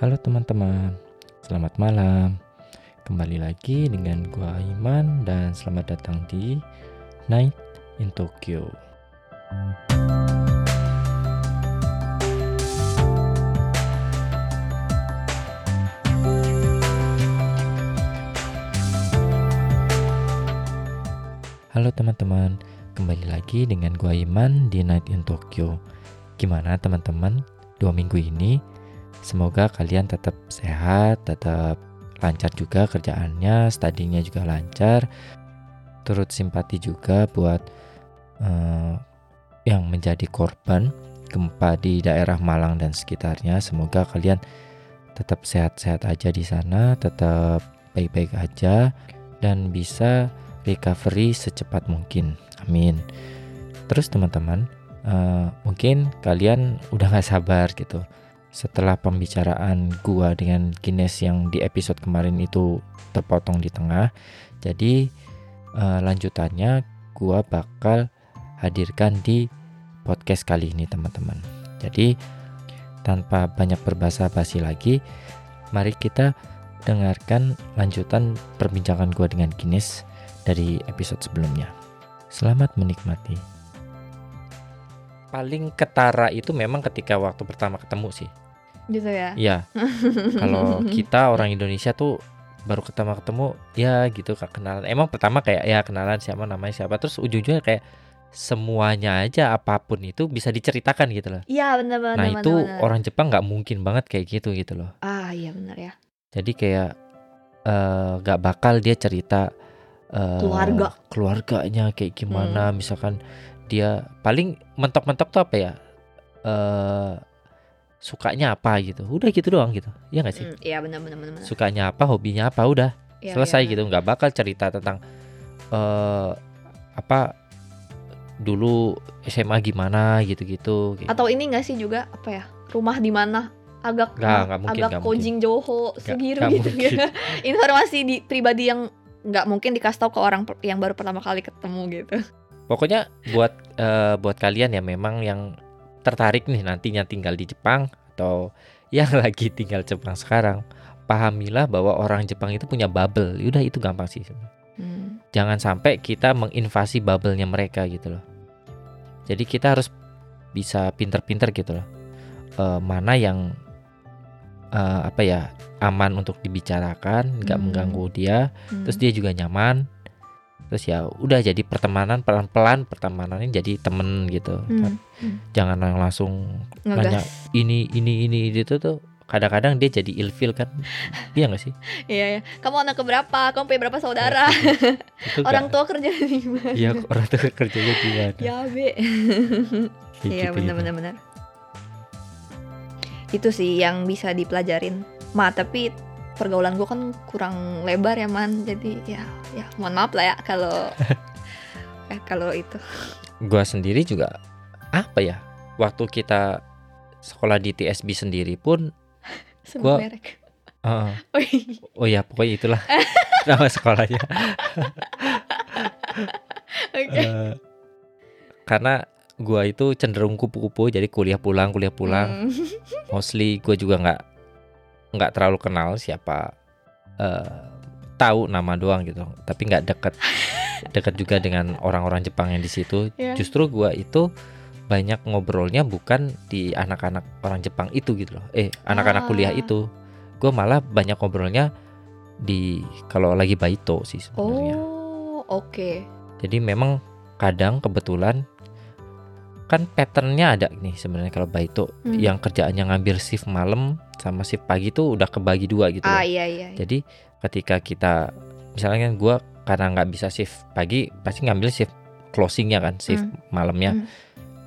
Halo teman-teman, selamat malam. Kembali lagi dengan gua Iman dan selamat datang di Night in Tokyo. Halo teman-teman, kembali lagi dengan gua Iman di Night in Tokyo. Gimana teman-teman? Dua minggu ini semoga kalian tetap sehat, tetap lancar juga kerjaannya, studinya juga lancar. Turut simpati juga buat eh, yang menjadi korban gempa di daerah Malang dan sekitarnya. Semoga kalian tetap sehat-sehat aja di sana, tetap baik-baik aja dan bisa recovery secepat mungkin. Amin. Terus teman-teman, uh, mungkin kalian udah gak sabar gitu. Setelah pembicaraan gua dengan Guinness yang di episode kemarin itu terpotong di tengah, jadi uh, lanjutannya gua bakal hadirkan di podcast kali ini teman-teman. Jadi tanpa banyak berbahasa basi lagi, mari kita dengarkan lanjutan perbincangan gua dengan Guinness dari episode sebelumnya. Selamat menikmati. Paling ketara itu memang ketika waktu pertama ketemu sih. gitu ya Iya. Kalau kita orang Indonesia tuh baru ketemu ketemu ya gitu kak kenalan. Emang pertama kayak ya kenalan siapa namanya siapa terus ujung-ujungnya kayak semuanya aja apa pun itu bisa diceritakan gitu loh. iya benar benar Nah itu benar. orang Jepang nggak mungkin banget kayak gitu gitu loh. ah iya benar ya Jadi kayak eh, nggak bakal dia cerita eh, Keluarga. keluarganya kayak gimana. Misalkan dia paling mentok-mentok tuh apa ya? eh sukanya apa gitu. Udah gitu doang gitu. Iya nggak sih? Hmm, iya benar benar benar benar. Sukanya apa, hobinya apa, udah Iya, selesai iya, gitu. Nggak bakal cerita tentang eh apa dulu SMA gimana gitu-gitu. kayak atau ini nggak sih juga apa ya rumah di mana agak Nggak, nggak mungkin, agak mungkin. Kojing Joho nggak gitu ya informasi di pribadi yang nggak mungkin dikasih tahu ke orang yang baru pertama kali ketemu gitu Pokoknya buat eh, buat kalian ya memang yang tertarik nih nantinya tinggal di Jepang atau yang lagi tinggal Jepang sekarang, pahamilah bahwa orang Jepang itu punya bubble. Udah itu gampang sih. sebenarnya. Hmm. Jangan sampai kita menginvasi bubble-nya mereka gitu loh. Jadi kita harus bisa pinter-pinter gitu loh. Eh, mana yang eh, apa ya aman untuk dibicarakan, nggak Hmm. mengganggu dia, Hmm. terus dia juga nyaman terus ya udah jadi pertemanan pelan-pelan pertemanannya jadi temen gitu kan. Hmm. jangan yang langsung nanya ngegas ini ini ini itu tuh. Kadang-kadang dia jadi ilfil kan. Iya gak sih? Iya ya kamu anak keberapa? Kamu punya berapa saudara? Itu orang tua kerja di mana? Iya orang tua kerjanya gimana ya be. Kayak Iya gitu, benar gitu. benar benar. Itu sih yang bisa dipelajarin. Ma tapi pergaulan gue kan kurang lebar ya man. Jadi ya ya mohon maaf lah ya kalau ya, kalau itu. gua sendiri juga apa ya waktu kita sekolah di TSB sendiri pun merek. eh, Oh, iya. oh ya pokoknya itulah nama sekolahnya Oke. Eh, karena gua itu cenderung kupu-kupu jadi kuliah pulang kuliah pulang Hmm. mostly gue juga nggak nggak terlalu kenal siapa eh tahu nama doang gitu tapi nggak deket deket juga dengan orang-orang Jepang yang di situ Iya. justru gue itu banyak ngobrolnya bukan di anak-anak orang Jepang itu gitu loh eh anak-anak kuliah Ah. itu gue malah banyak ngobrolnya di kalau lagi baito sih sebenarnya Oh, oke. jadi memang kadang kebetulan kan patternnya ada nih sebenarnya kalau baito Hmm. yang kerjaannya ngambil shift malam sama shift pagi tuh udah kebagi dua gitu. Ah loh. iya iya. iya. Jadi ketika kita misalnya kan gue karena nggak bisa shift pagi pasti ngambil shift closingnya kan shift malamnya. Hmm.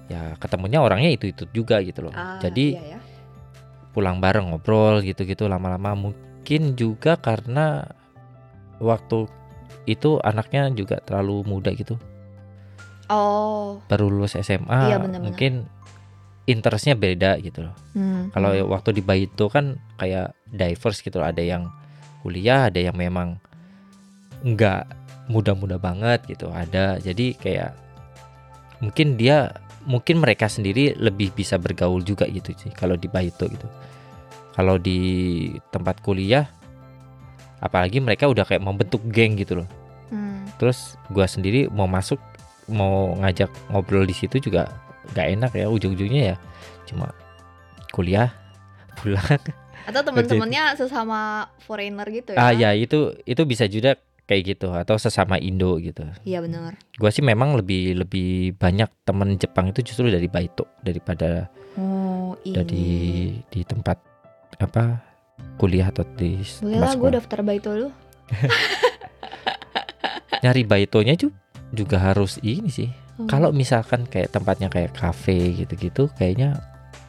Ya ketemunya orangnya itu itu juga gitu loh. Ah, Jadi iya, ya. pulang bareng ngobrol gitu-gitu lama-lama mungkin juga karena waktu itu anaknya juga terlalu muda gitu Oh. baru lulus SMA Iya, benar-benar. mungkin interestnya beda gitu loh Hmm. kalau hmm. waktu di Baito kan kayak diverse gitu loh ada yang kuliah ada yang memang nggak muda-muda banget gitu ada jadi kayak mungkin dia mungkin mereka sendiri lebih bisa bergaul juga gitu sih kalau di Baito gitu kalau di tempat kuliah apalagi mereka udah kayak membentuk geng gitu loh Hmm. terus gua sendiri mau masuk mau ngajak ngobrol di situ juga nggak enak ya ujung-ujungnya ya cuma kuliah pulang Atau teman-temannya sesama foreigner gitu ya? ah ya itu itu bisa juga kayak gitu atau sesama Indo gitu Iya benar. gua sih memang lebih lebih banyak temen Jepang itu justru dari Baito daripada Oh ini. dari di tempat apa kuliah atau di Boleh lah gue daftar baito lu. nyari Baitonya ju- juga harus ini sih Hmm. kalau misalkan kayak tempatnya kayak kafe gitu-gitu kayaknya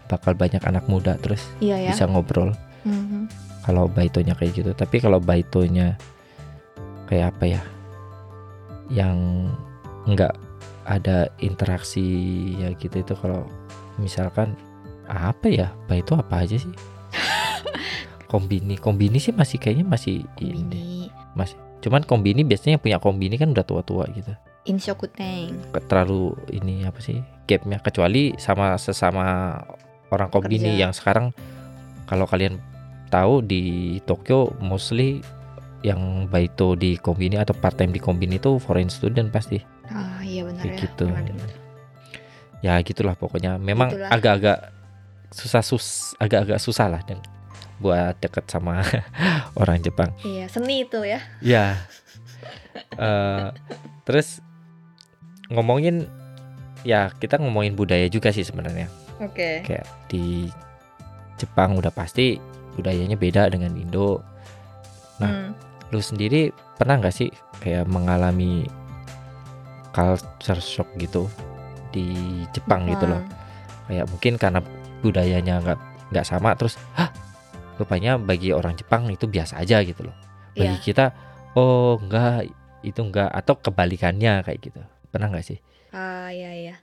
bakal banyak anak muda terus Iya ya. bisa ngobrol Mhm. kalau baitonya kayak gitu tapi kalau baitonya kayak apa ya yang nggak ada interaksi ya gitu itu kalau misalkan apa ya baito apa aja sih kombini kombini sih masih kayaknya masih ini deh. Ini masih cuman kombini biasanya yang punya kombini kan udah tua-tua gitu Inshokuteng. Ke- terlalu ini apa sih gapnya kecuali sama sesama orang Pekerja. yang sekarang kalau kalian tahu di Tokyo mostly yang baito di kombini atau part time di kombini itu foreign student pasti Ah iya benar kayak ya. gitu ya gitulah pokoknya memang agak-agak susah sus agak-agak susah lah dan buat deket sama orang Jepang Iya seni itu ya. ya Eh, terus ngomongin ya kita ngomongin budaya juga sih sebenarnya. Oke. kayak di Jepang udah pasti budayanya beda dengan Indo. Nah, Hmm. lu sendiri pernah nggak sih kayak mengalami culture shock gitu di Jepang gitu loh? Kayak mungkin karena budayanya nggak nggak sama terus hah? Rupanya bagi orang Jepang itu biasa aja gitu loh. Bagi Iya. kita oh enggak itu enggak atau kebalikannya kayak gitu pernah nggak sih Ah iya iya.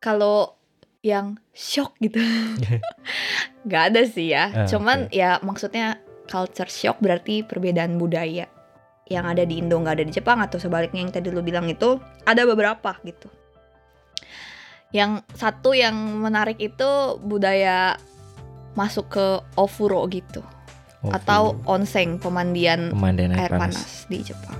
Kalau yang shock gitu, nggak ada sih ya. Ah, Cuman ya maksudnya culture shock berarti perbedaan budaya yang ada di Indo nggak ada di Jepang atau sebaliknya yang tadi lu bilang itu ada beberapa gitu. Yang satu yang menarik itu budaya masuk ke ofuro gitu Oh, atau onsen pemandian pemandian air panas. di Jepang.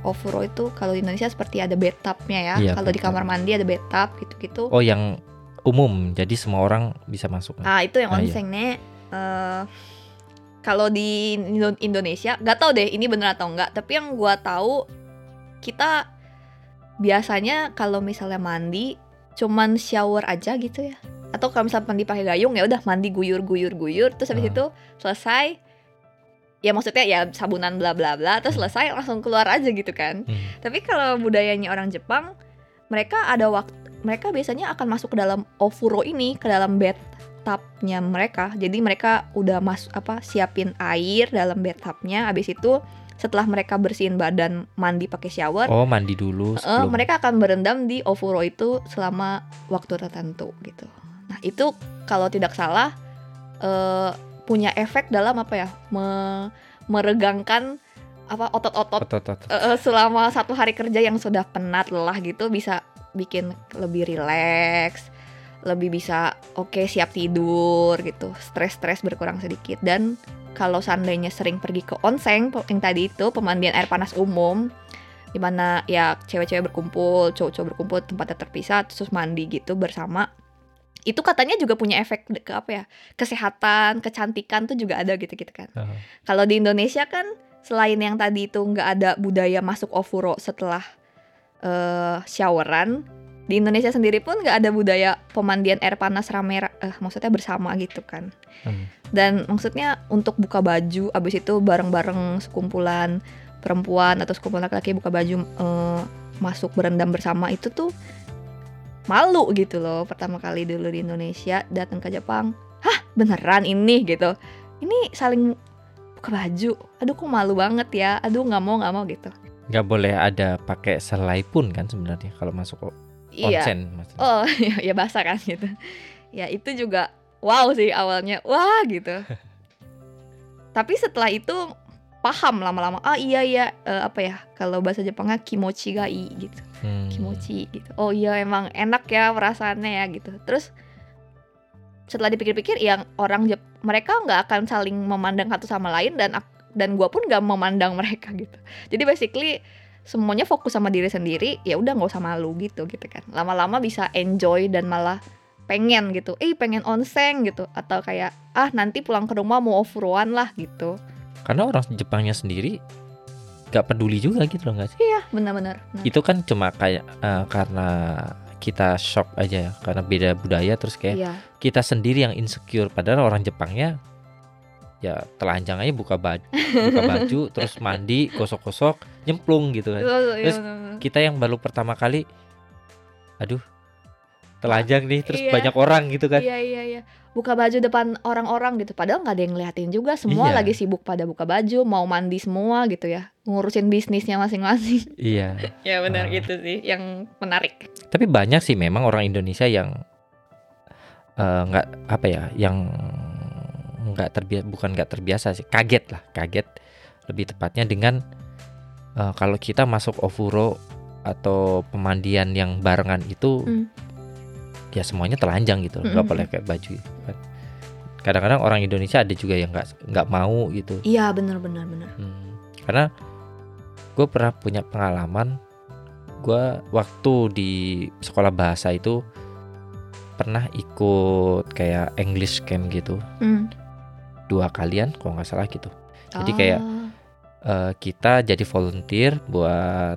Ofuro itu kalau di Indonesia seperti ada bathtubnya ya. Iya, kalau di kamar mandi ada bathtub gitu-gitu. oh yang umum jadi semua orang bisa masuk Ah itu yang Ah, iya. onsen nih. Eh, kalau di Indo- Indonesia nggak tahu deh ini bener atau enggak. Tapi yang gua tahu kita biasanya kalau misalnya mandi cuman shower aja gitu ya. Atau kalau misalnya mandi pakai gayung ya udah mandi guyur guyur guyur terus habis Ah. itu selesai ya maksudnya ya sabunan bla bla bla terus Hmm. selesai langsung keluar aja gitu kan. Hmm. Tapi kalau budayanya orang Jepang, mereka ada waktu mereka biasanya akan masuk ke dalam ofuro ini, ke dalam bathtubnya mereka. Jadi mereka udah masuk apa siapin air dalam bathtubnya. Habis itu setelah mereka bersihin badan mandi pakai shower, oh mandi dulu eh, sebelum mereka akan berendam di ofuro itu selama waktu tertentu gitu. Nah itu kalau tidak salah eh, punya efek dalam apa ya me- meregangkan apa otot-otot eh, selama satu hari kerja yang sudah penat lelah gitu bisa bikin lebih rileks lebih bisa oke siap tidur gitu. Stres-stres berkurang sedikit. Dan kalau seandainya sering pergi ke onsen yang tadi itu pemandian air panas umum di mana ya cewek-cewek berkumpul cowok-cowok berkumpul tempatnya terpisah terus mandi gitu bersama itu katanya juga punya efek ke apa ya kesehatan kecantikan tuh juga ada gitu gitu kan Oh. kalau di Indonesia kan selain yang tadi itu nggak ada budaya masuk ofuro setelah eh showeran, di Indonesia sendiri pun nggak ada budaya pemandian air panas rame, eh, maksudnya bersama gitu kan. Hmm. Dan maksudnya untuk buka baju, abis itu bareng-bareng sekumpulan perempuan atau sekumpulan laki-laki buka baju eh, masuk berendam bersama itu tuh malu gitu loh pertama kali dulu di Indonesia datang ke Jepang. Hah beneran ini gitu. Ini saling buka baju. Aduh kok malu banget ya. Aduh nggak mau nggak mau gitu. Nggak boleh ada pakai selai pun kan sebenarnya kalau masuk iya. onsen maksudnya. oh ya, ya basah kan gitu. Ya itu juga wow sih awalnya. Wah gitu. Tapi setelah itu paham lama-lama ah iya iya eh, apa ya kalau bahasa Jepangnya kimochi ga ii gitu Hmm. kimochi gitu. Oh iya emang enak ya perasaannya ya gitu. Terus setelah dipikir-pikir yang orang Jep mereka nggak akan saling memandang satu sama lain dan dan gua pun nggak memandang mereka gitu jadi basically semuanya fokus sama diri sendiri ya udah nggak usah malu gitu gitu kan lama-lama bisa enjoy dan malah pengen gitu eh pengen onsen gitu atau kayak ah nanti pulang ke rumah mau off-road lah gitu Karena orang Jepangnya sendiri nggak peduli juga gitu loh nggak sih? iya benar-benar. Itu kan cuma kayak eh, karena kita shock aja ya karena beda budaya terus kayak iya. kita sendiri yang insecure. Padahal orang Jepangnya ya telanjang aja buka baju buka baju terus mandi gosok-gosok nyemplung gitu kan. Iya, Terus kita yang baru pertama kali aduh telanjang nih terus Iya. banyak orang gitu kan Iya iya iya. Buka baju depan orang-orang gitu. Padahal nggak ada yang ngeliatin juga. Semua Iya. lagi sibuk pada buka baju, mau mandi semua gitu ya. Ngurusin bisnisnya masing-masing. iya ya benar, Ah. gitu sih. Yang menarik. tapi banyak sih memang orang Indonesia yang eh, nggak apa ya yang nggak terbiasa bukan nggak terbiasa sih kaget lah kaget lebih tepatnya dengan eh, kalau kita masuk ofuro atau pemandian yang barengan itu Hmm. Ya semuanya telanjang gitu nggak Mm-mm. boleh kayak baju kadang-kadang orang Indonesia ada juga yang nggak nggak mau gitu Iya benar benar benar. Hmm, karena gue pernah punya pengalaman gue waktu di sekolah bahasa itu pernah ikut kayak English camp gitu Hmm. dua kalian kalau nggak salah gitu Jadi kayak- Ah, Eh, kita jadi volunteer buat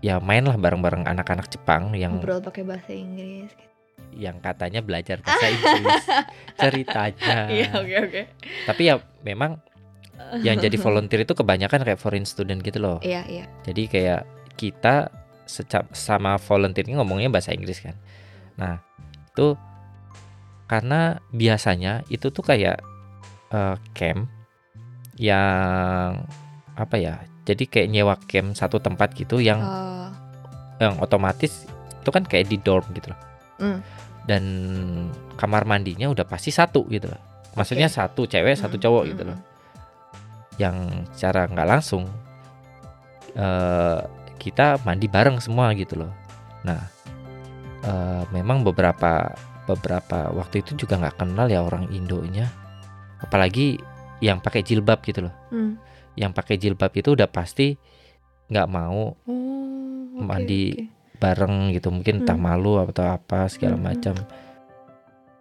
ya main lah bareng-bareng anak-anak Jepang yang ngobrol pakai bahasa Inggris. Gitu. Yang katanya belajar bahasa Inggris ceritanya Iya oke oke. tapi ya memang yang jadi volunteer itu kebanyakan kayak foreign student gitu loh Iya iya. Jadi kayak kita sama volunteer ini ngomongnya bahasa Inggris kan. Nah, itu karena biasanya itu tuh kayak eh, camp yang apa ya? Jadi kayak nyewa camp satu tempat gitu yang Oh, yang otomatis itu kan kayak di dorm gitu loh. Hmm. Dan kamar mandinya udah pasti satu gitu loh. Maksudnya Oke. satu cewek, satu mm, cowok mm, gitu loh. mm. yang secara nggak langsung eh, kita mandi bareng semua gitu loh. Nah, eh, memang beberapa beberapa waktu itu juga nggak kenal ya orang Indonya, apalagi yang pakai jilbab gitu loh. Hmm. Yang pakai jilbab itu udah pasti nggak mau Oh, oke, Mandi. oke. Bareng gitu, mungkin entah Hmm. malu atau apa segala Hmm, hmm. macam.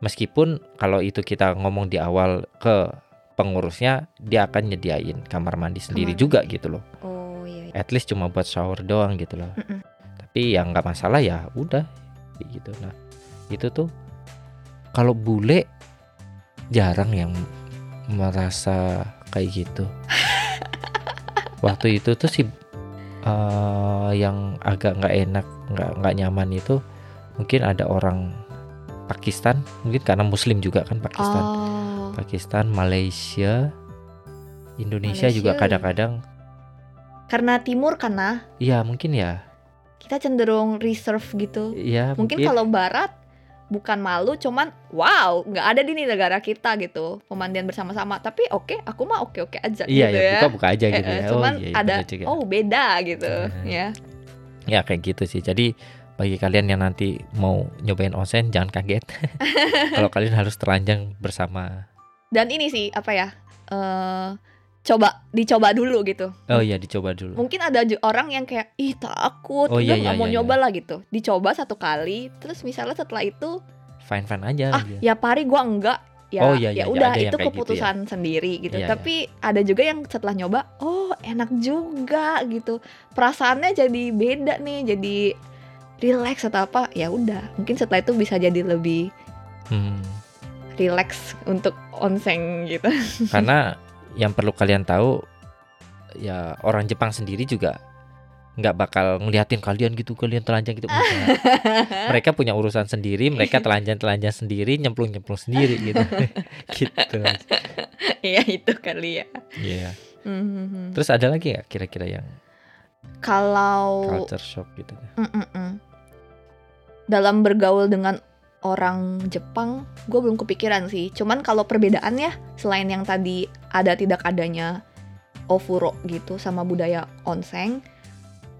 Meskipun kalau itu kita ngomong di awal ke pengurusnya, dia akan nyediain kamar mandi sendiri Kamar juga gitu loh. Oh iya. iya. at least cuma buat shower doang gitu loh. Mm-mm. Tapi yang nggak masalah ya udah gitu. Nah itu tuh kalau bule jarang yang merasa kayak gitu. Waktu itu tuh si eh, yang agak nggak enak, nggak nggak nyaman itu mungkin ada orang Pakistan, mungkin karena Muslim juga kan Pakistan. Oh. Pakistan, Malaysia, Indonesia juga Malaysia. kadang-kadang, Karena timur karena iya mungkin ya, kita cenderung reserve gitu. Iya Mungkin kalau barat bukan malu cuman wow nggak ada di negara kita gitu pemandian bersama-sama tapi oke aku mah oke oke aja iya gitu ya ya buka buka aja gitu eh, ya. cuman oh, iya, ada juga. oh beda gitu Eh. ya ya kayak gitu sih. Jadi bagi kalian yang nanti mau nyobain onsen jangan kaget. kalau kalian harus telanjang bersama. dan ini sih apa ya eh coba dicoba dulu gitu. Oh iya dicoba dulu. mungkin ada orang yang kayak ih takut. Oh, iya, nggak iya, mau iya, nyoba lah gitu. Dicoba satu kali terus misalnya setelah itu Fine fine aja. ah dia. ya pari gua enggak. Ya Oh, iya, iya, ya iya, udah itu kayak gitu keputusan sendiri gitu. Iya, tapi ada juga yang setelah nyoba oh enak juga gitu. Perasaannya jadi beda nih jadi relax atau apa ya udah. Mungkin setelah itu bisa jadi lebih Hmm. relax untuk onsen gitu. Karena yang perlu kalian tahu ya orang Jepang sendiri juga nggak bakal ngeliatin kalian gitu kalian telanjang gitu mereka punya urusan sendiri mereka telanjang telanjang sendiri nyemplung nyemplung sendiri gitu gitu Iya itu kali ya Iya. Mhm. terus ada lagi nggak kira-kira yang kalau culture shock gitu Mm-mm-mm. dalam bergaul dengan orang Jepang gue belum kepikiran sih. Cuman kalau perbedaannya selain yang tadi ada tidak adanya ofuro gitu sama budaya onsen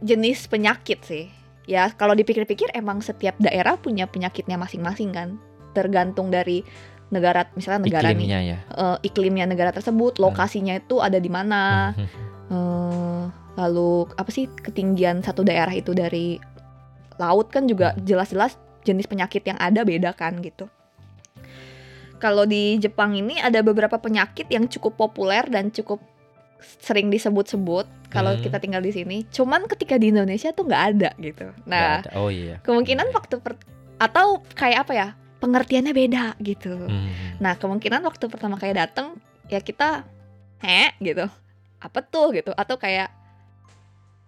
jenis penyakit sih. Ya kalau dipikir-pikir emang setiap daerah punya penyakitnya masing-masing kan. Tergantung dari negara misalnya negara nih iklimnya ya. eh, iklimnya negara tersebut, lokasinya itu ada di mana, eh, lalu apa sih ketinggian satu daerah itu dari laut kan juga Hmm. jelas-jelas jenis penyakit yang ada beda kan gitu. Kalau di Jepang ini ada beberapa penyakit yang cukup populer dan cukup sering disebut-sebut kalau Hmm. kita tinggal di sini. Cuman ketika di Indonesia tuh nggak ada gitu. Nah, ada. oh iya kemungkinan Iya. waktu per- atau kayak apa ya pengertiannya beda gitu. Mhm. Nah kemungkinan waktu pertama kayak dateng ya kita heh gitu apa tuh gitu atau kayak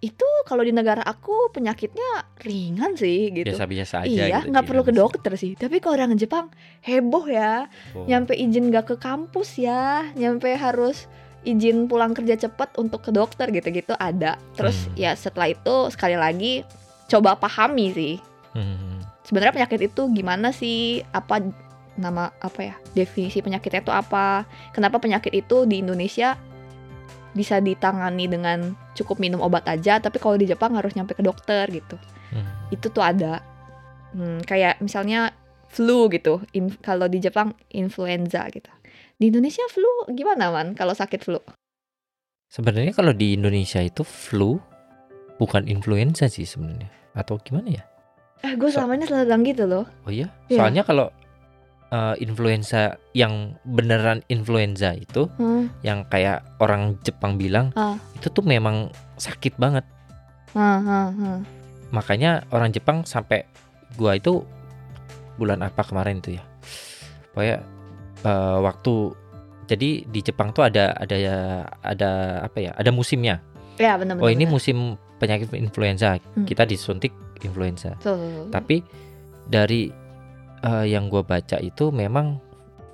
itu kalau di negara aku penyakitnya ringan sih gitu. biasa-biasa aja Iya gitu nggak di perlu ke dokter sih tapi kalau orang Jepang heboh ya Oh. nyampe izin nggak ke kampus ya nyampe harus izin pulang kerja cepat untuk ke dokter gitu-gitu ada terus Hmm. ya setelah itu sekali lagi coba pahami sih Mhm. sebenarnya penyakit itu gimana sih? Apa nama apa ya? Definisi penyakitnya itu apa? Kenapa penyakit itu di Indonesia bisa ditangani dengan cukup minum obat aja, tapi kalau di Jepang harus nyampe ke dokter gitu. Mhm. Itu tuh ada. Hmm, kayak misalnya flu gitu. In- kalau di Jepang influenza gitu. Di Indonesia flu gimana man? Kalau sakit flu? Sebenarnya kalau di Indonesia itu flu bukan influenza sih sebenarnya atau gimana ya? Eh, gue So- selama ini selalu bilang gitu loh. Oh iya, Iya. soalnya kalau uh, influenza yang beneran influenza itu Hmm, yang kayak orang Jepang bilang Ah. itu tuh memang sakit banget. hmm, hmm, hmm. Makanya orang Jepang sampai gua itu bulan apa kemarin itu ya. Pokoknya uh, waktu jadi di Jepang tuh ada ada ada apa ya? Ada musimnya. Ya benar-benar. Oh ini musim penyakit influenza. Hmm. Kita disuntik influenza. Tuh. Tapi dari eh, yang gue baca itu memang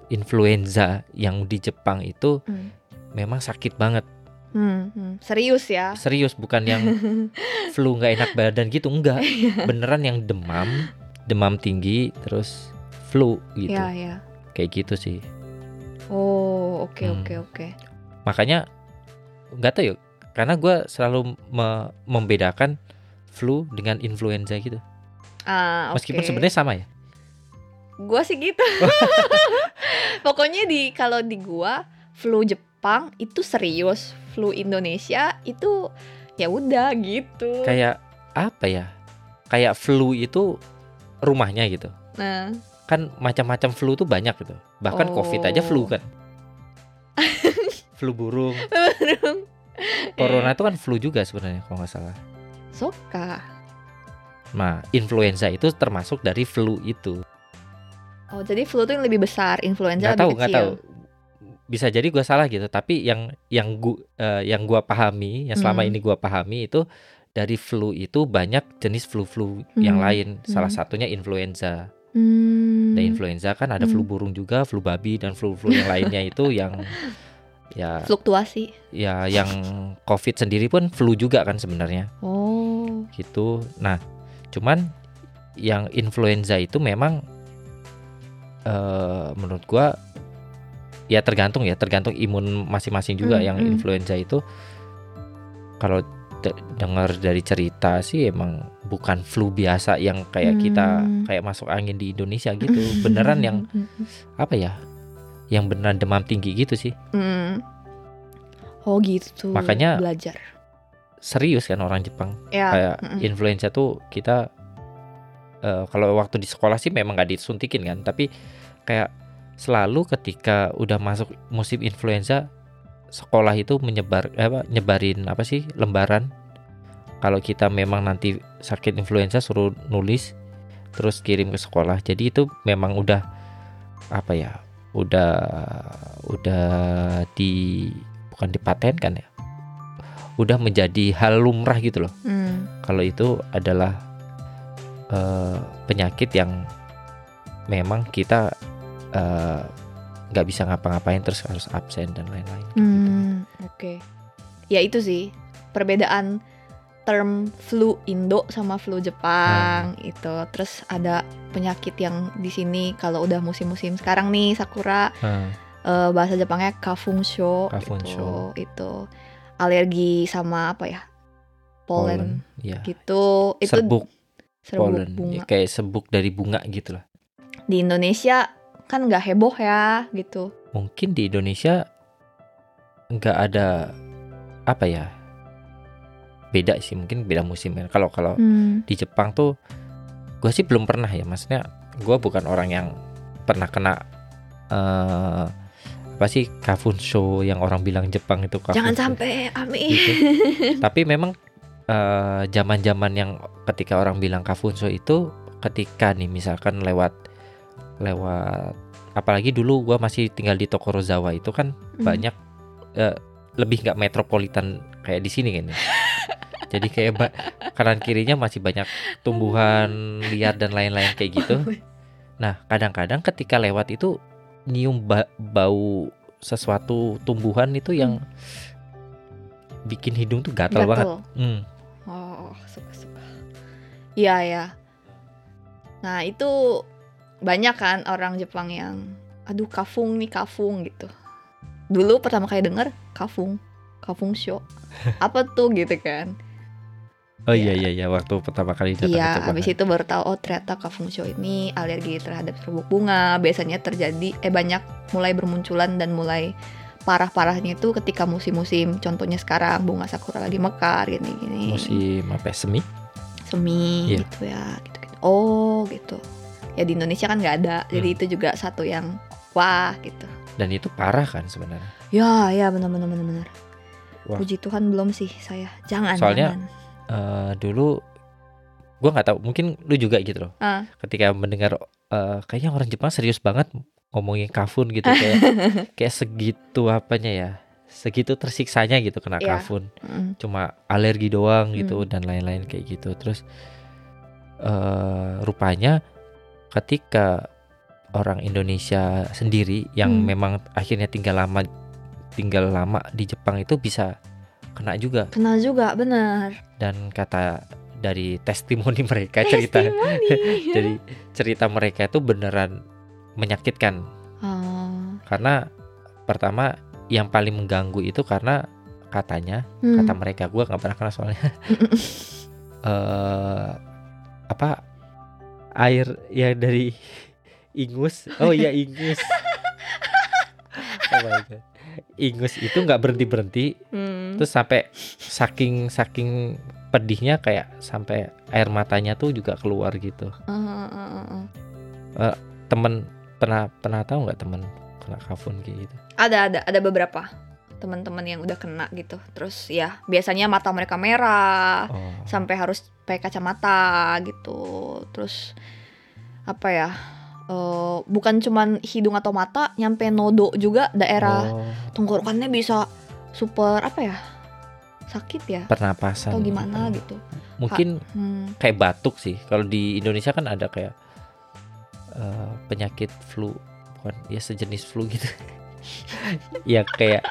influenza yang di Jepang itu Hmm. memang sakit banget. Hmm, hmm. Serius ya? Serius bukan yang flu nggak enak badan gitu enggak. Beneran yang demam, demam tinggi terus flu gitu. Ya, ya. Kayak gitu sih. Oh, oke Hmm. oke oke. Makanya nggak tahu ya karena gue selalu me- membedakan flu dengan influenza gitu. Ah, oke. Meskipun sebenarnya sama ya. Gua sih gitu. Pokoknya di kalau di gua flu Jepang itu serius, flu Indonesia itu ya udah gitu. Kayak apa ya? Kayak flu itu rumahnya gitu. Nah, kan macam-macam flu tuh banyak gitu. Bahkan covid aja flu Oh. kan. flu burung. Corona itu kan flu juga sebenarnya kalau nggak salah. Soka. Nah, influenza itu termasuk dari flu itu. Oh, jadi flu itu yang lebih besar, influenza tahu, lebih nggak kecil. tahu. Bisa jadi gua salah gitu, tapi yang yang gua eh, yang gua pahami, yang selama Hmm. ini gua pahami itu dari flu itu banyak jenis flu-flu yang Hmm, lain. Salah hmm. satunya influenza. Hmm. Dan influenza kan ada flu Hmm. burung juga, flu babi dan flu-flu yang lainnya itu yang ya Fluktuasi. ya yang covid sendiri pun flu juga kan sebenarnya Oh. gitu nah cuman yang influenza itu memang eh menurut gua ya tergantung ya tergantung imun masing-masing juga Hmm, yang hmm. influenza itu kalau de- dengar dari cerita sih emang bukan flu biasa yang kayak kita Hmm. kayak masuk angin di Indonesia gitu beneran yang apa ya yang beneran demam tinggi gitu sih Hmm. Oh gitu. Makanya- belajar. serius kan orang Jepang Ya. kayak mm-mm. influenza tuh kita eh, kalau waktu di sekolah sih memang nggak disuntikin kan tapi kayak selalu ketika udah masuk musim influenza sekolah itu menyebar eh, apa nyebarin apa sih lembaran. Kalau kita memang nanti sakit influenza suruh nulis terus kirim ke sekolah. Jadi itu memang udah apa ya udah udah di bukan dipatenkan ya. Udah menjadi hal lumrah gitu loh. Hmm. kalau itu adalah eh, penyakit yang memang kita eh, nggak bisa ngapa-ngapain terus harus absen dan lain-lain. kayak gitu. Hmm, oke. Ya itu sih perbedaan term flu Indo sama flu Jepang Hmm. itu. Terus ada penyakit yang di sini kalau udah musim-musim sekarang nih sakura Nah, eh, bahasa Jepangnya kafunsho, Kafunsho. itu itu alergi sama apa ya? Pollen, ya. gitu. Itu Serbuk serbuk pollen, bunga. Ya, kayak sebuk dari bunga gitu lah. Di Indonesia kan nggak heboh ya gitu. mungkin di Indonesia nggak ada apa ya beda sih mungkin beda musim ya kalau kalau Hmm. di Jepang tuh gue sih belum pernah ya maksudnya gue bukan orang yang pernah kena eh apa sih kafun show yang orang bilang Jepang itu kafun Jangan show. sampai Ami. Gitu. tapi memang eh, zaman-zaman yang ketika orang bilang kafun show itu ketika nih misalkan lewat lewat apalagi dulu gue masih tinggal di Tokorozawa itu kan Hmm. banyak eh, lebih nggak metropolitan kayak di sini kan. Jadi kayak ba- kanan kirinya masih banyak tumbuhan liar dan lain-lain kayak gitu. Nah, kadang-kadang ketika lewat itu nyium ba- bau sesuatu tumbuhan itu yang bikin hidung tuh gatal banget. Gatel. Hmm. Oh, suka-suka. Iya ya. Nah, itu banyak kan orang Jepang yang aduh kafung nih kafung gitu. Dulu pertama kali denger kafung, kafung show. Apa tuh gitu kan. Oh iya iya iya waktu pertama kali datang Iya, Jepang. habis itu baru tahu oh ternyata kafung show ini alergi terhadap serbuk bunga. Biasanya terjadi eh banyak mulai bermunculan dan mulai parah-parahnya itu ketika musim-musim. Contohnya sekarang bunga sakura lagi mekar gini-gini. musim apa ya, semi? semi Iya. gitu ya gitu, gitu oh gitu ya di Indonesia kan nggak ada jadi Hmm. itu juga satu yang wah gitu Dan itu parah kan sebenarnya. ya ya benar benar benar benar puji Tuhan belum sih saya jangan Soalnya- jangan. Eh, dulu gua nggak tahu mungkin lu juga gitu loh. Ah. Ketika mendengar eh, kayaknya orang Jepang serius banget ngomongin kafun gitu kayak kayak segitu apanya ya segitu tersiksanya gitu kena Iya. kafun Mm. cuma alergi doang gitu Hmm. dan lain-lain kayak gitu terus eh rupanya ketika orang Indonesia sendiri yang Hmm. memang akhirnya tinggal lama tinggal lama di Jepang itu bisa kena juga kenal juga benar dan kata dari testimoni mereka cerita Testimoni. jadi cerita mereka itu beneran menyakitkan Ah. karena pertama yang paling mengganggu itu karena katanya Hmm. kata mereka gua nggak pernah kena soalnya eh apa air ya dari ingus. Oh iya ingus. Oh my God. ingus itu nggak berhenti berhenti Hmm. terus sampai saking saking pedihnya kayak sampai air matanya tuh juga keluar gitu. Ah, ah, ah, ah. temen pernah pernah tahu nggak temen? Kena kafun kayak gitu? Ada ada ada beberapa teman-teman yang udah kena gitu. Terus ya biasanya mata mereka merah oh. sampai harus pakai kacamata gitu. Terus apa ya eh, bukan cuman hidung atau mata nyampe nodo juga daerah Oh, tenggorokannya bisa super apa ya sakit ya? Pernapasan atau gimana gitu. gitu mungkin hmm. kayak batuk sih. Kalau di Indonesia kan ada kayak eh, penyakit flu. Bukan ya sejenis flu gitu ya kayak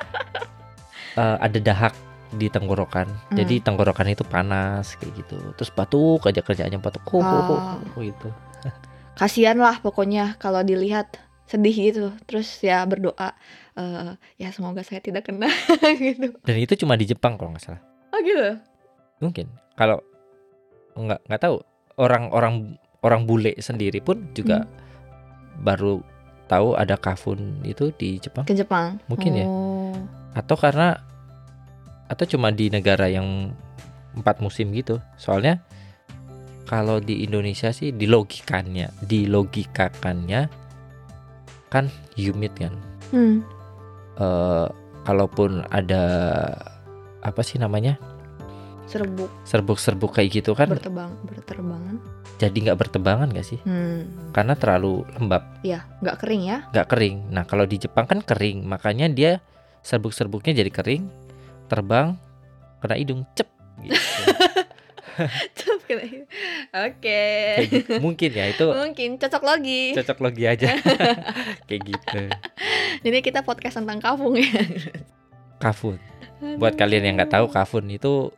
eh, ada dahak di tenggorokan. Jadi tenggorokan itu panas kayak gitu. Terus batuk aja kerjaannya batuk. Oh, oh, oh, oh, gitu. Kasihan lah pokoknya kalau dilihat sedih gitu. Terus ya berdoa eh, ya semoga saya tidak kena gitu. Dan itu cuma di Jepang kalau nggak salah. Oh gitu? Mungkin. Kalau nggak nggak tahu orang-orang orang bule sendiri pun juga baru tahu ada kafun itu di Jepang? Ke Jepang. Mungkin ya. Oh. atau karena atau cuma di negara yang empat musim gitu. Soalnya kalau di Indonesia sih di logikannya di logikakannya kan humid kan? Hmm. Eh kalaupun ada apa sih namanya? Serbuk. Serbuk-serbuk kayak gitu kan? Bertebang berterbangan jadi nggak bertebangan gak sih? Hmm. karena terlalu lembab. Ya nggak kering ya? Nggak kering. Nah kalau di Jepang kan kering makanya dia serbuk-serbuknya jadi kering terbang kena hidung cep gitu. Cep, kena- oke. Kayak gitu. mungkin ya itu mungkin cocok lagi cocok logi aja. Kayak gitu. Jadi kita podcast tentang kafung ya. Kafun. Buat kalian yang nggak tahu kafun itu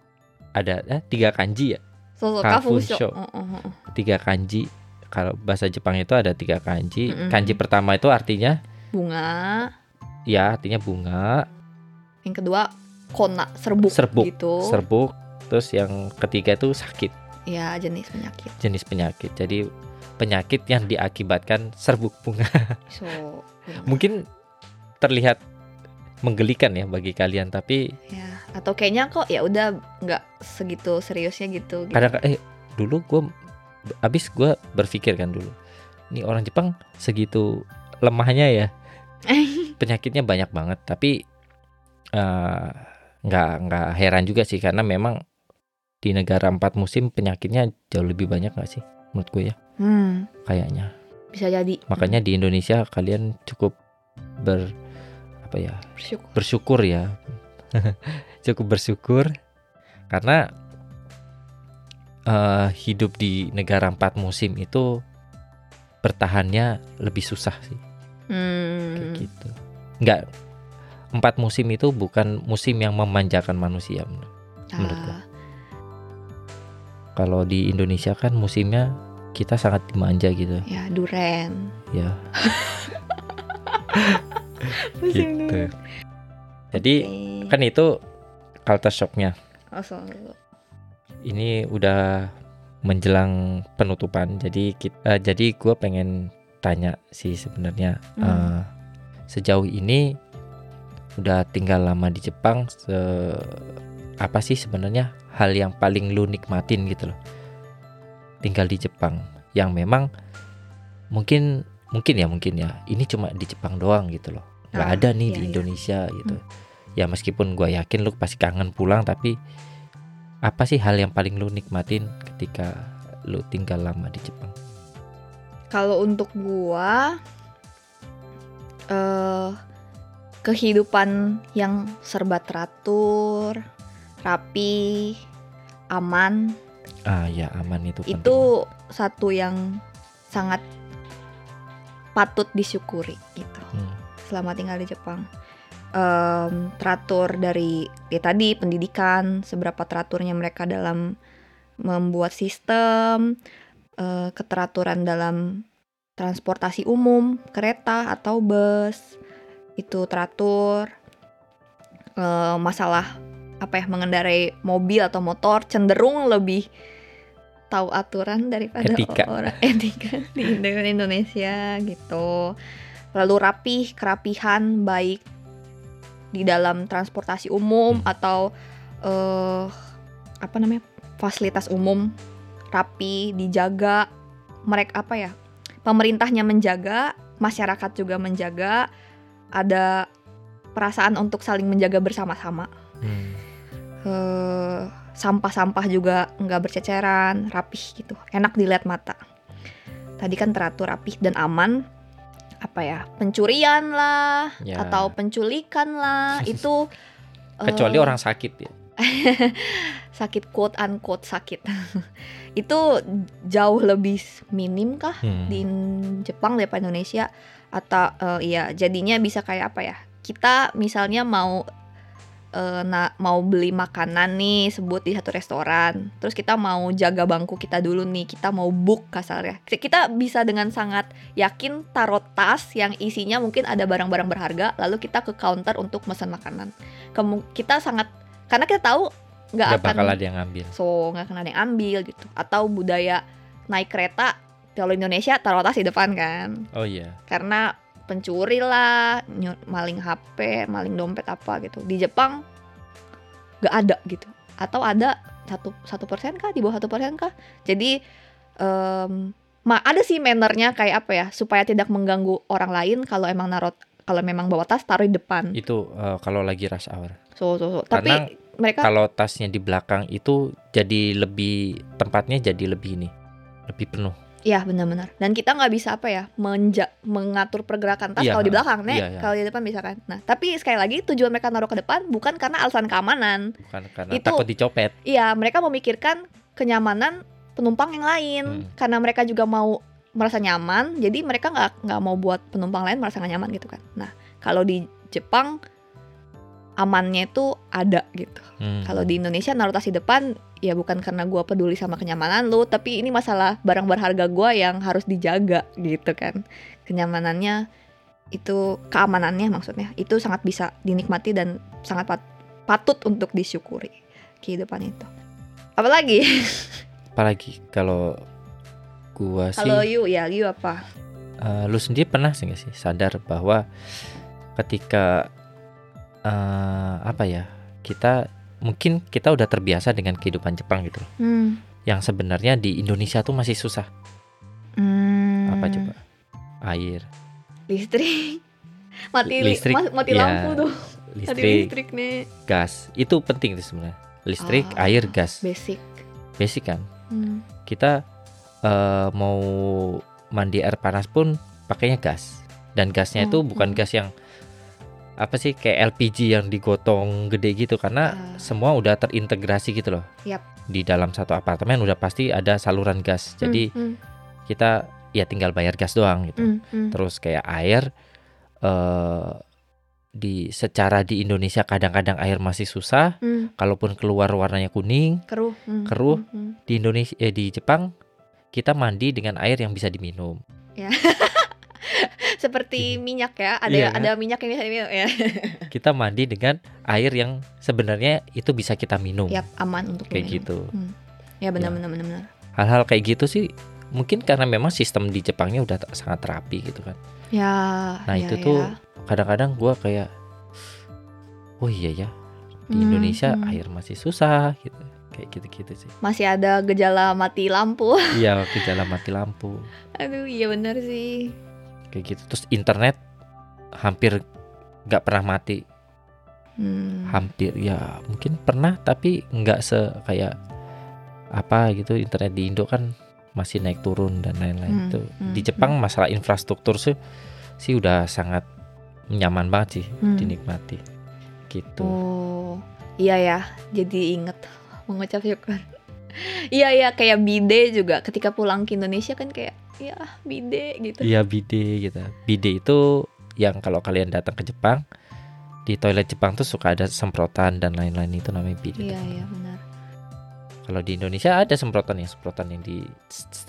ada eh, tiga kanji ya? Sosok Kafun kafung show. show. Oh, oh. Tiga kanji kalau bahasa Jepang itu ada tiga kanji Mm-mm. kanji pertama itu artinya bunga ya artinya bunga yang kedua kona serbuk, Serbuk. gitu serbuk terus yang ketiga itu sakit ya jenis penyakit jenis penyakit jadi penyakit yang diakibatkan serbuk bunga. So, Mungkin terlihat menggelikan ya bagi kalian, tapi ya atau kayaknya kok ya udah nggak segitu seriusnya gitu. gitu. kadang eh dulu gue abis gue berpikir kan dulu, ini orang Jepang segitu lemahnya ya penyakitnya banyak banget, tapi eh, nggak nggak heran juga sih karena memang di negara empat musim penyakitnya jauh lebih banyak nggak sih menurut gue ya Hmm, kayaknya. bisa jadi. Makanya di Indonesia kalian cukup ber apa ya Bersyukur. bersyukur ya cukup bersyukur karena eh, hidup di negara empat musim itu bertahannya lebih susah sih. Kayak Hmm, gitu. Nggak empat musim itu bukan musim yang memanjakan manusia menur- menurut ah, kalau di Indonesia kan musimnya kita sangat dimanja gitu. Ya duren. ya. Musim gitu. duren. jadi Oke. kan itu culture shocknya. Oh, so- ini udah menjelang penutupan. Jadi kita jadi gue pengen tanya sih sebenarnya Hmm. eh, sejauh ini udah tinggal lama di Jepang se apa sih sebenarnya hal yang paling lu nikmatin gitu loh? Tinggal di Jepang yang memang mungkin mungkin ya mungkin ya. Ini cuma di Jepang doang gitu loh. Nggak Ah, ada nih iya, di iya. Indonesia gitu. Ya meskipun gue yakin lu pasti kangen pulang tapi apa sih hal yang paling lu nikmatin ketika lu tinggal lama di Jepang Kalau untuk gua eh kehidupan yang serba teratur, rapi, aman ah ya aman itu penting. itu satu yang sangat patut disyukuri gitu Hmm. selama tinggal di Jepang. Em, teratur dari ya tadi pendidikan, seberapa teraturnya mereka dalam membuat sistem, eh, keteraturan dalam transportasi umum, kereta atau bus itu teratur. Eh, masalah apa ya mengendarai mobil atau motor cenderung lebih tahu aturan daripada Etika. orang etika di Indo- Indonesia gitu. Lalu rapih, kerapihan baik di dalam transportasi umum Hmm. atau eh apa namanya fasilitas umum rapi dijaga mereka apa ya pemerintahnya menjaga masyarakat juga menjaga ada perasaan untuk saling menjaga bersama-sama Hmm. eh, sampah-sampah juga nggak berceceran, rapih gitu, enak dilihat mata. Tadi kan teratur, rapih dan aman. Apa ya, pencurian lah, Ya. atau penculikan lah, itu kecuali eh, orang sakit ya sakit quote unquote sakit. itu jauh lebih minim kah Hmm. di Jepang daripada Indonesia atau eh, iya jadinya bisa kayak apa ya kita misalnya mau eh, na- mau beli makanan nih sebut di satu restoran. Terus kita mau jaga bangku kita dulu nih kita mau book kasarnya. Kita bisa dengan sangat yakin taruh tas yang isinya mungkin ada barang-barang berharga lalu kita ke counter untuk pesan makanan. Kemu- kita sangat karena kita tahu nggak akan bakal ada yang ngambil. So nggak akan ada yang ambil gitu. Atau budaya naik kereta kalau Indonesia taruh tas di depan kan. Oh iya. Karena pencuri lah maling HP maling dompet apa gitu. Di Jepang nggak ada gitu. Atau ada satu satu persen kah di bawah satu persen kah? Jadi em, ma ada sih mannernya kayak apa ya supaya tidak mengganggu orang lain kalau emang narot kalau memang bawa tas taruh di depan. Itu eh, kalau lagi rush hour. So so, so. tapi Karena mereka kalau tasnya di belakang itu jadi lebih tempatnya jadi lebih ini lebih penuh Iya benar-benar. Dan kita nggak bisa apa ya menja mengatur pergerakan tas Iya, kalau di belakang, nek. iya, iya. Kalau di depan bisa kan. Nah, tapi sekali lagi tujuan mereka naruh ke depan bukan karena alasan keamanan. bukan karena Itu- takut dicopet Iya, mereka memikirkan kenyamanan penumpang yang lain. Hmm. Karena mereka juga mau merasa nyaman, jadi mereka nggak nggak mau buat penumpang lain merasa nggak nyaman gitu kan. Nah, kalau di Jepang amannya itu ada gitu. Hmm. Kalau di Indonesia naruh tas di depan ya bukan karena gua peduli sama kenyamanan lu, tapi ini masalah barang berharga gua yang harus dijaga gitu kan. Kenyamanannya itu keamanannya maksudnya itu sangat bisa dinikmati dan sangat pat- patut untuk disyukuri kehidupan itu. Apalagi apalagi kalau gua sih Kalau you ya, you apa? eh, lu sendiri pernah sih nggak sih sadar bahwa ketika eh, apa ya kita mungkin kita udah terbiasa dengan kehidupan Jepang gitu. Hmm. Yang sebenarnya di Indonesia tuh masih susah. Hmm. Apa coba? Air, Listrik. Mati li- Listrik, ma- mati ya. lampu tuh. Tadi listrik, listrik nih. gas. Itu penting sih sebenarnya. Listrik, Ah. air, gas. Basic. Basic kan. Hmm. Kita eh, mau mandi air panas pun pakainya gas. Dan gasnya itu Hmm, bukan hmm. gas yang apa sih kayak LPG yang digotong gede gitu karena Ah. semua udah terintegrasi gitu loh. Yap. Di dalam satu apartemen udah pasti ada saluran gas. Jadi Hmm, kita ya tinggal bayar gas doang gitu. hmm, hmm. Terus kayak air eh di secara di Indonesia kadang-kadang air masih susah, Hmm, kalaupun keluar warnanya kuning. keruh. hmm, Keruh. hmm, hmm. Di Indonesia eh, di Jepang kita mandi dengan air yang bisa diminum. Seperti minyak ya, ada Iya, kan? ada minyak yang bisa diminum ya. Kita mandi dengan air yang sebenarnya itu bisa kita minum. Yap, aman untuk Kayak diminum. gitu. Ya benar benar benar benar. Hal-hal kayak gitu sih mungkin karena memang sistem di Jepangnya udah sangat rapi gitu kan. Ya. Nah, ya, itu ya. tuh kadang-kadang gua kayak oh iya ya di Hmm, Indonesia hmm. air masih susah gitu. Kayak gitu-gitu sih. masih ada gejala mati lampu. Iya, gejala mati lampu. Aduh, iya benar sih. Kayak gitu. Terus internet hampir nggak pernah mati. Hmm. Hampir ya mungkin pernah tapi nggak se kayak apa gitu internet di Indo kan masih naik turun dan lain-lain Hmm, itu. hmm, Di Jepang masalah infrastruktur sih sih udah sangat nyaman banget sih Hmm. dinikmati. Gitu. Oh, iya ya. Jadi inget mengucap syukur. Iya iya kayak bide juga ketika pulang ke Indonesia kan kayak ya bide gitu. Iya bide gitu. Bide itu yang kalau kalian datang ke Jepang di toilet Jepang tuh suka ada semprotan dan lain-lain itu namanya bide. Iya iya benar. Kalau di Indonesia ada semprotan yang semprotan yang di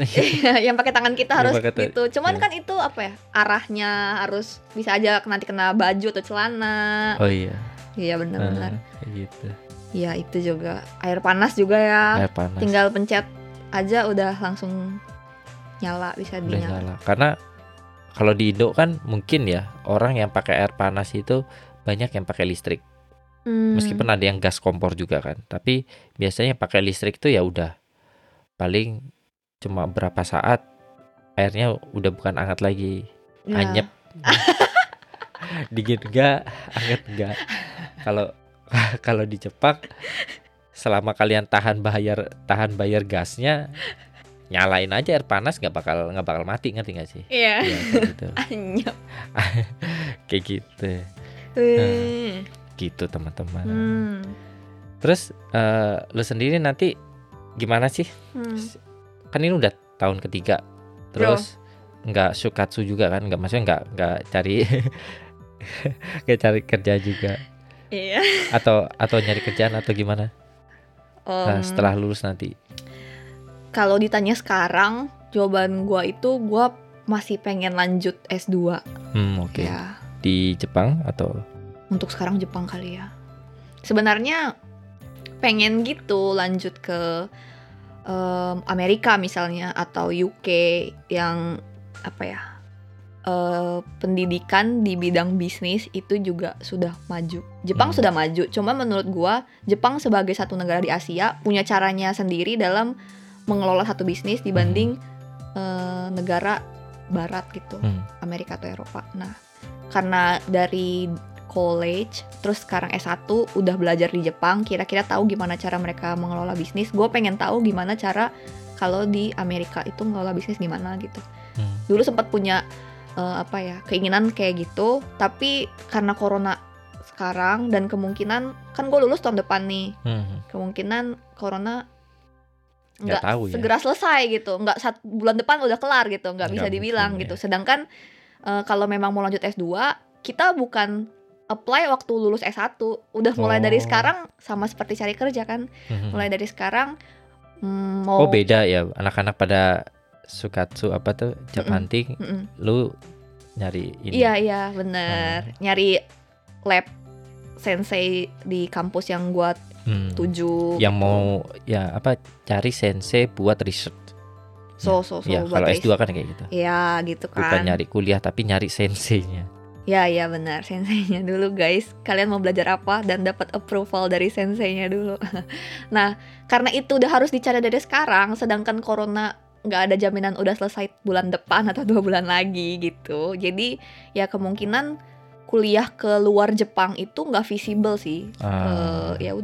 yang pakai tangan kita harus gitu. Cuman iya. kan itu apa ya? Arahnya harus bisa aja nanti kena baju atau celana. Oh iya. Iya benar-benar. Kayak gitu. Iya itu juga air panas juga ya. Air panas. Tinggal pencet aja udah langsung nyala bisa udah dinyala. nyala. Karena kalau di Indo kan mungkin ya orang yang pakai air panas itu banyak yang pakai listrik. Hmm. Meskipun ada yang gas kompor juga kan. Tapi biasanya yang pakai listrik itu ya udah paling cuma berapa saat airnya udah bukan hangat lagi. Ya. anyep dingin enggak anget enggak kalau kalau di Jepang selama kalian tahan bayar tahan bayar gasnya nyalain aja air panas nggak bakal nggak bakal mati ngerti nggak sih? Iya. Iya, kayak gitu. Kayak gitu. Eh. gitu teman-teman. Hmm. terus eh, lu sendiri nanti gimana sih? Hmm. kan ini udah tahun ketiga. Terus nggak sukatsu juga kan? Nggak maksudnya nggak nggak cari nggak cari kerja juga Iya. atau atau nyari kerjaan atau gimana Nah, Em, setelah lulus nanti kalau ditanya sekarang, jawaban gua itu gua masih pengen lanjut S2 hmm oke ya. di Jepang atau Untuk sekarang Jepang kali ya. Sebenarnya pengen gitu lanjut ke em, Amerika misalnya atau UK yang apa ya? Eh, pendidikan di bidang bisnis itu juga sudah maju. Jepang Hmm. sudah maju, cuma menurut gua Jepang sebagai satu negara di Asia punya caranya sendiri dalam mengelola satu bisnis dibanding eh, negara barat gitu. hmm, Amerika atau Eropa. Nah, karena dari college, terus sekarang S1 udah belajar di Jepang, kira-kira tahu gimana cara mereka mengelola bisnis. Gue pengen tahu gimana cara kalau di Amerika itu mengelola bisnis gimana gitu. hmm, Dulu sempat punya eh, apa ya keinginan kayak gitu, tapi karena corona sekarang dan kemungkinan kan gue lulus tahun depan nih, hmm. kemungkinan corona Nggak tahu ya. segera selesai gitu nggak satu bulan depan udah kelar gitu nggak bisa dibilang mungkin, gitu ya. sedangkan eh, kalau memang mau lanjut S2 kita bukan apply waktu lulus S1 udah mulai dari Oh. sekarang sama seperti cari kerja kan hmm. mulai dari sekarang mm, mau oh beda ya anak-anak pada sukatsu apa tuh job Mm-mm. hunting Mm-mm. lu nyari ini iya iya bener nyari lab sensei di kampus yang gua Hmm. tuju yang gitu. mau ya apa cari sensei buat research so so so ya kalau ris- S2 kan kayak gitu ya gitu kan bukan nyari kuliah tapi nyari senseinya Ya ya benar senseinya dulu guys. Kalian mau belajar apa dan dapat approval dari senseinya dulu. nah karena itu udah harus dicari dari sekarang, sedangkan corona nggak ada jaminan udah selesai bulan depan atau dua bulan lagi gitu. Jadi ya kemungkinan kuliah ke luar Jepang itu nggak visible sih. Ah. Eh, ya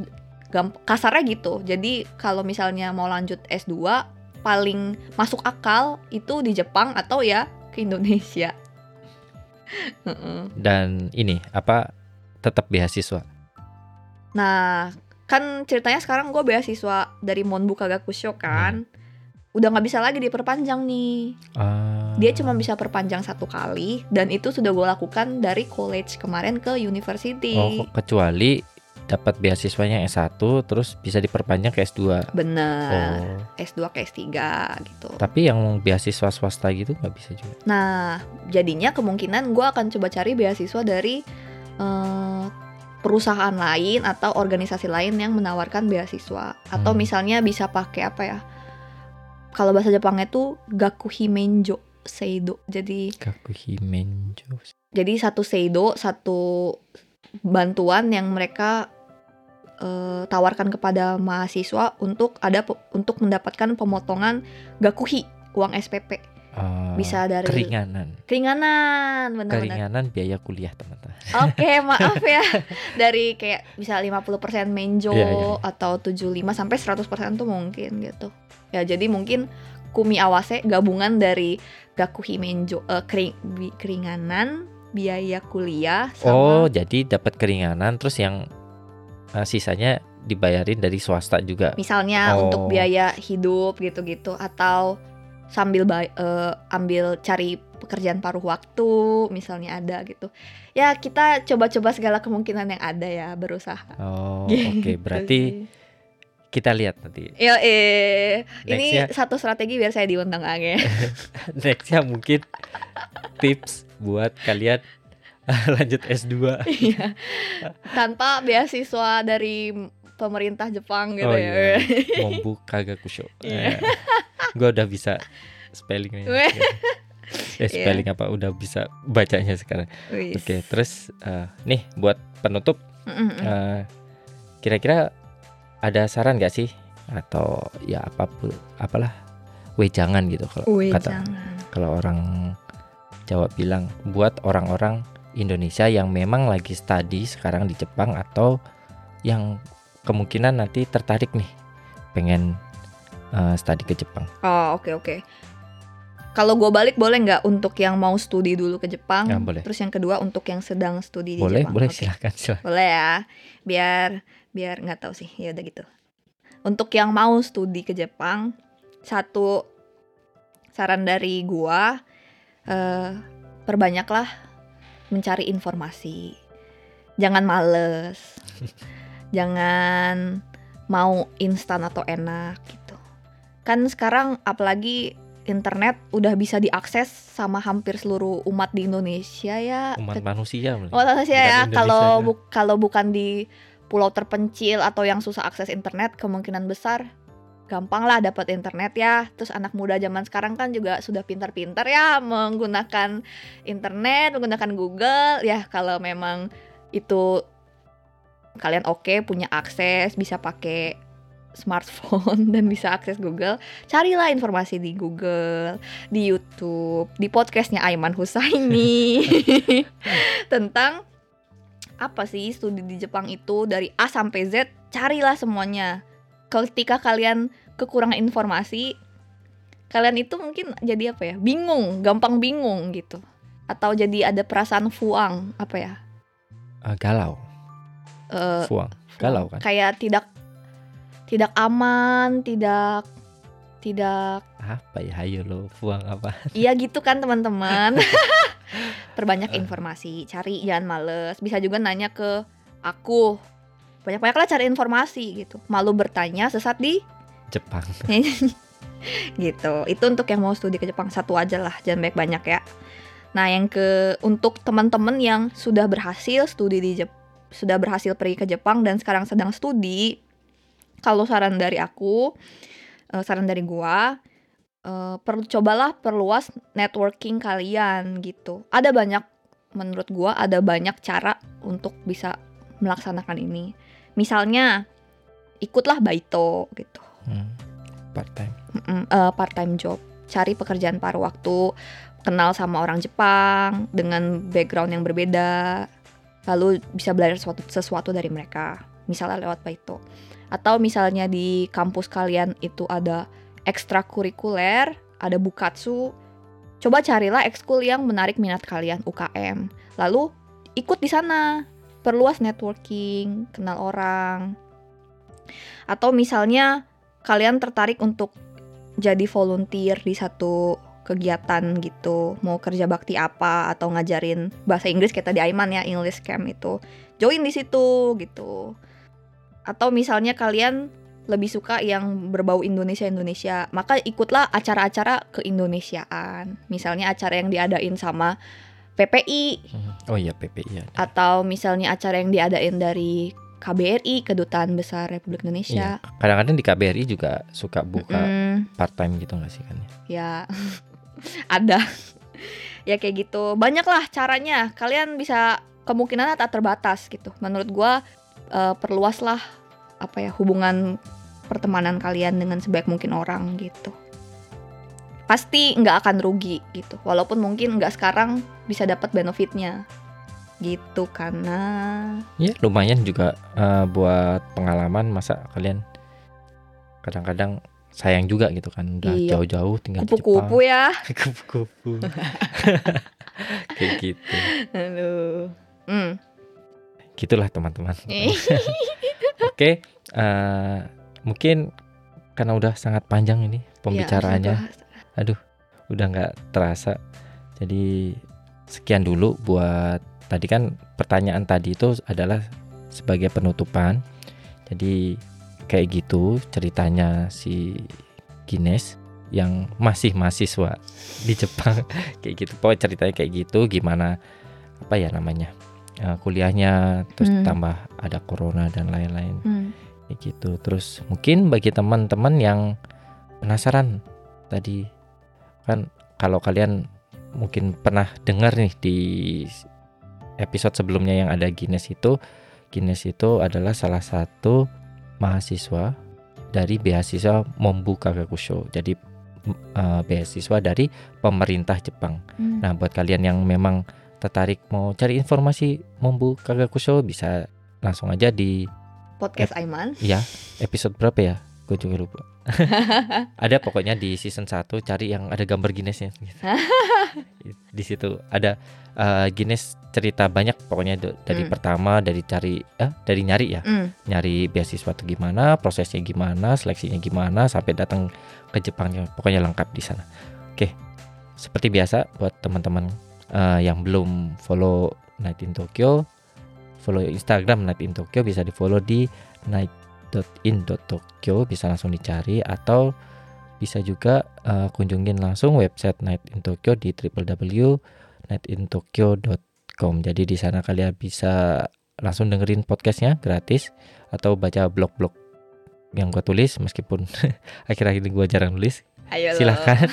kasarnya gitu. Jadi kalau misalnya mau lanjut S2 paling masuk akal itu di Jepang atau ya ke Indonesia. Dan ini apa tetap beasiswa Nah, kan ceritanya sekarang gue beasiswa dari Monbuka Gakusho kan. Udah nggak bisa lagi diperpanjang nih. Ah. Dia cuma bisa perpanjang satu kali dan itu sudah gue lakukan dari college kemarin ke university. oh kecuali dapat beasiswanya S1 terus bisa diperpanjang ke S2 Bener. oh S2 ke S3 gitu. tapi yang beasiswa swasta gitu nggak bisa juga Nah, jadinya kemungkinan gue akan coba cari beasiswa dari eh, perusahaan lain atau organisasi lain yang menawarkan beasiswa. Atau Hmm. misalnya bisa pakai apa ya? Kalau bahasa Jepangnya tuh gakuhimenjo seido. Jadi Kakuhimenjo jadi satu seido, satu bantuan yang mereka eh, tawarkan kepada mahasiswa untuk ada untuk mendapatkan pemotongan gakuhi uang SPP. Ah, Bisa dari keringanan keringanan, benar-benar. keringanan biaya kuliah teman-teman Oke, maaf ya. Dari kayak bisa 50% menjo Iya, iya. atau 75 sampai 100% tuh mungkin gitu. Ya, jadi mungkin Kumi Awase gabungan dari Gakuhi Menjo eh, kering- bi- keringanan biaya kuliah oh sama jadi dapat keringanan terus yang eh, sisanya dibayarin dari swasta juga misalnya Oh. untuk biaya hidup gitu-gitu atau sambil eh, ambil cari pekerjaan paruh waktu misalnya ada gitu. Ya, kita coba-coba segala kemungkinan yang ada ya, berusaha. oh Gitu oke berarti sih. kita lihat nanti Ya eh ini satu strategi biar saya diundang Ange. nextnya mungkin tips buat kalian lanjut S2 Iya. Tanpa beasiswa dari pemerintah Jepang gitu Oh, ya. iya. membuka gakusho Iya. Gue udah bisa spellingnya eh spelling apa? Udah bisa bacanya sekarang. Oke terus eh, nih buat penutup Mm-mm. eh, kira-kira ada saran gak sih? Atau ya apa pun apalah wejangan gitu kalau kata kalau orang Jawa bilang buat orang-orang Indonesia yang memang lagi studi sekarang di Jepang atau yang kemungkinan nanti tertarik nih pengen eh, studi ke Jepang. Oh, oke oke. Kalau gue balik boleh nggak untuk yang mau studi dulu ke Jepang? Ya, boleh. Terus yang kedua untuk yang sedang studi di boleh, Jepang. boleh Oke. silakan silakan. Boleh ya. Biar biar nggak tahu sih. Ya udah gitu. Untuk yang mau studi ke Jepang, satu saran dari gua eh perbanyaklah mencari informasi. Jangan males. Jangan mau instan atau enak. Kan sekarang apalagi internet udah bisa diakses sama hampir seluruh umat di Indonesia ya. Umat manusia. Indonesia Bukan ya. Kalau bu- kalau bukan di pulau terpencil atau yang susah akses internet, kemungkinan besar gampang lah dapat internet ya. Terus anak muda zaman sekarang kan juga sudah pintar-pintar ya menggunakan internet, menggunakan Google. Ya kalau memang itu kalian oke punya akses, bisa pakai smartphone dan bisa akses Google, carilah informasi di Google, di YouTube, di podcastnya Aiman Husaini tentang apa sih studi di Jepang itu dari A sampai Z, carilah semuanya. Ketika kalian kekurangan informasi, kalian itu mungkin jadi apa ya? Bingung, gampang bingung gitu. Atau jadi ada perasaan fuang, apa ya? Eh, galau, Eh, fuang, galau kan? Kayak tidak tidak aman, tidak tidak Apa ya? Hayo lo, fuang apa? Iya gitu kan teman-teman. Perbanyak informasi, cari jangan males. Bisa juga nanya ke aku. Banyak-banyaklah cari informasi gitu. Malu bertanya sesat di Jepang. gitu. Itu untuk yang mau studi ke Jepang satu aja lah, jangan banyak-banyak ya. Nah, yang ke untuk teman-teman yang sudah berhasil studi di Jep sudah berhasil pergi ke Jepang dan sekarang sedang studi, kalau saran dari aku, eh, saran dari gua, eh, perlu cobalah perluas networking kalian gitu. Ada banyak menurut gua ada banyak cara untuk bisa melaksanakan ini. Misalnya ikutlah Baito gitu. Hmm, part time. Mm-mm, eh, part time job. Cari pekerjaan paruh waktu, kenal sama orang Jepang dengan background yang berbeda. Lalu bisa belajar sesuatu, sesuatu dari mereka. Misalnya lewat Baito. Atau misalnya di kampus kalian itu ada ekstrakurikuler, ada bukatsu. Coba carilah ekskul yang menarik minat kalian UKM. Lalu ikut di sana, perluas networking, kenal orang. Atau misalnya kalian tertarik untuk jadi volunteer di satu kegiatan gitu, mau kerja bakti apa atau ngajarin bahasa Inggris kayak tadi Aiman ya, English Camp itu. Join di situ gitu. Atau misalnya kalian lebih suka yang berbau Indonesia-Indonesia, maka ikutlah acara-acara keindonesiaan. Misalnya acara yang diadain sama PPI Hmm. Oh iya PPI ada. atau misalnya acara yang diadain dari KBRI, Kedutaan Besar Republik Iya. Indonesia. Kadang-kadang di KBRI juga suka buka Mm, part time gitu nggak sih kan? ya ada. ya kayak gitu. Banyak lah caranya. Kalian bisa kemungkinan tak terbatas gitu. Menurut gua eh, perluaslah apa ya hubungan pertemanan kalian dengan sebaik mungkin orang gitu. Pasti nggak akan rugi gitu. Walaupun mungkin nggak sekarang bisa dapat benefitnya gitu karena Ya lumayan juga eh, buat pengalaman masa kalian kadang-kadang sayang juga gitu kan udah Iya. jauh-jauh tinggal di kupu-kupu ya. Kupu-kupu. Kayak gitu. Aduh. Hmm. Gitulah teman-teman. Oke, eh, mungkin karena udah sangat panjang ini pembicaraannya, Ya, udah nggak terasa. Jadi sekian dulu buat tadi kan pertanyaan tadi itu adalah sebagai penutupan. Jadi kayak gitu ceritanya si Guinness yang masih mahasiswa di Jepang kayak gitu. Pokoknya ceritanya kayak gitu gimana apa ya namanya eh, kuliahnya terus Hmm. tambah ada corona dan lain-lain Hmm. gitu. Terus mungkin bagi teman-teman yang penasaran tadi kan kalau kalian mungkin pernah dengar nih di episode sebelumnya yang ada Guinness itu Guinness itu adalah salah satu mahasiswa dari beasiswa Mombu Kagakusho. Jadi eh, beasiswa dari pemerintah Jepang. Hmm. Nah, buat kalian yang memang tertarik mau cari informasi Mombu Kagakusho bisa langsung aja di podcast Aiman. ya episode berapa ya? Gue juga lupa. ada pokoknya di season 1 cari yang ada gambar Guinnessnya gitu. di situ ada eh, Guinness cerita banyak pokoknya dari Hmm. pertama dari cari eh dari nyari ya Hmm. nyari beasiswa itu gimana prosesnya gimana seleksinya gimana sampai datang ke Jepangnya pokoknya lengkap di sana oke seperti biasa buat teman-teman eh, yang belum follow Night in Tokyo follow Instagram Night in Tokyo bisa di follow di night.in.tokyo bisa langsung dicari atau bisa juga eh, kunjungin langsung website Night in Tokyo di www.nightintokyo.com jadi di sana kalian bisa langsung dengerin podcastnya gratis atau baca blog-blog yang gue tulis meskipun akhir-akhir ini gue jarang nulis. Ayo silahkan.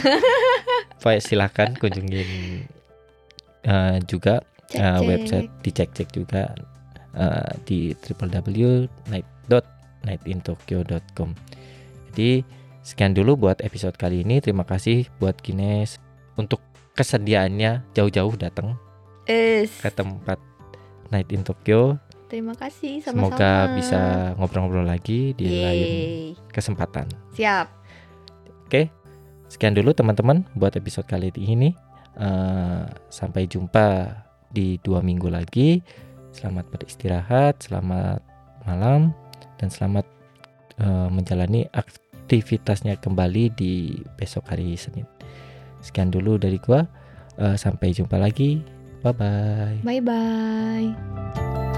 Silahkan kunjungin eh, juga Cek, cek. website dicek-cek juga eh, di www.night.nightintokyo.com jadi sekian dulu buat episode kali ini terima kasih buat Kines untuk kesediaannya jauh-jauh datang Es. ke tempat Night in Tokyo Terima kasih sama-sama. semoga bisa ngobrol-ngobrol lagi di lain Yeay. kesempatan Siap. Sekian dulu teman-teman buat episode kali ini. Eh, sampai jumpa di dua minggu lagi. Selamat beristirahat, selamat malam, dan selamat eh, menjalani aktivitasnya kembali di besok hari Senin. Sekian dulu dari gua. Eh, sampai jumpa lagi. Bye bye. Bye bye.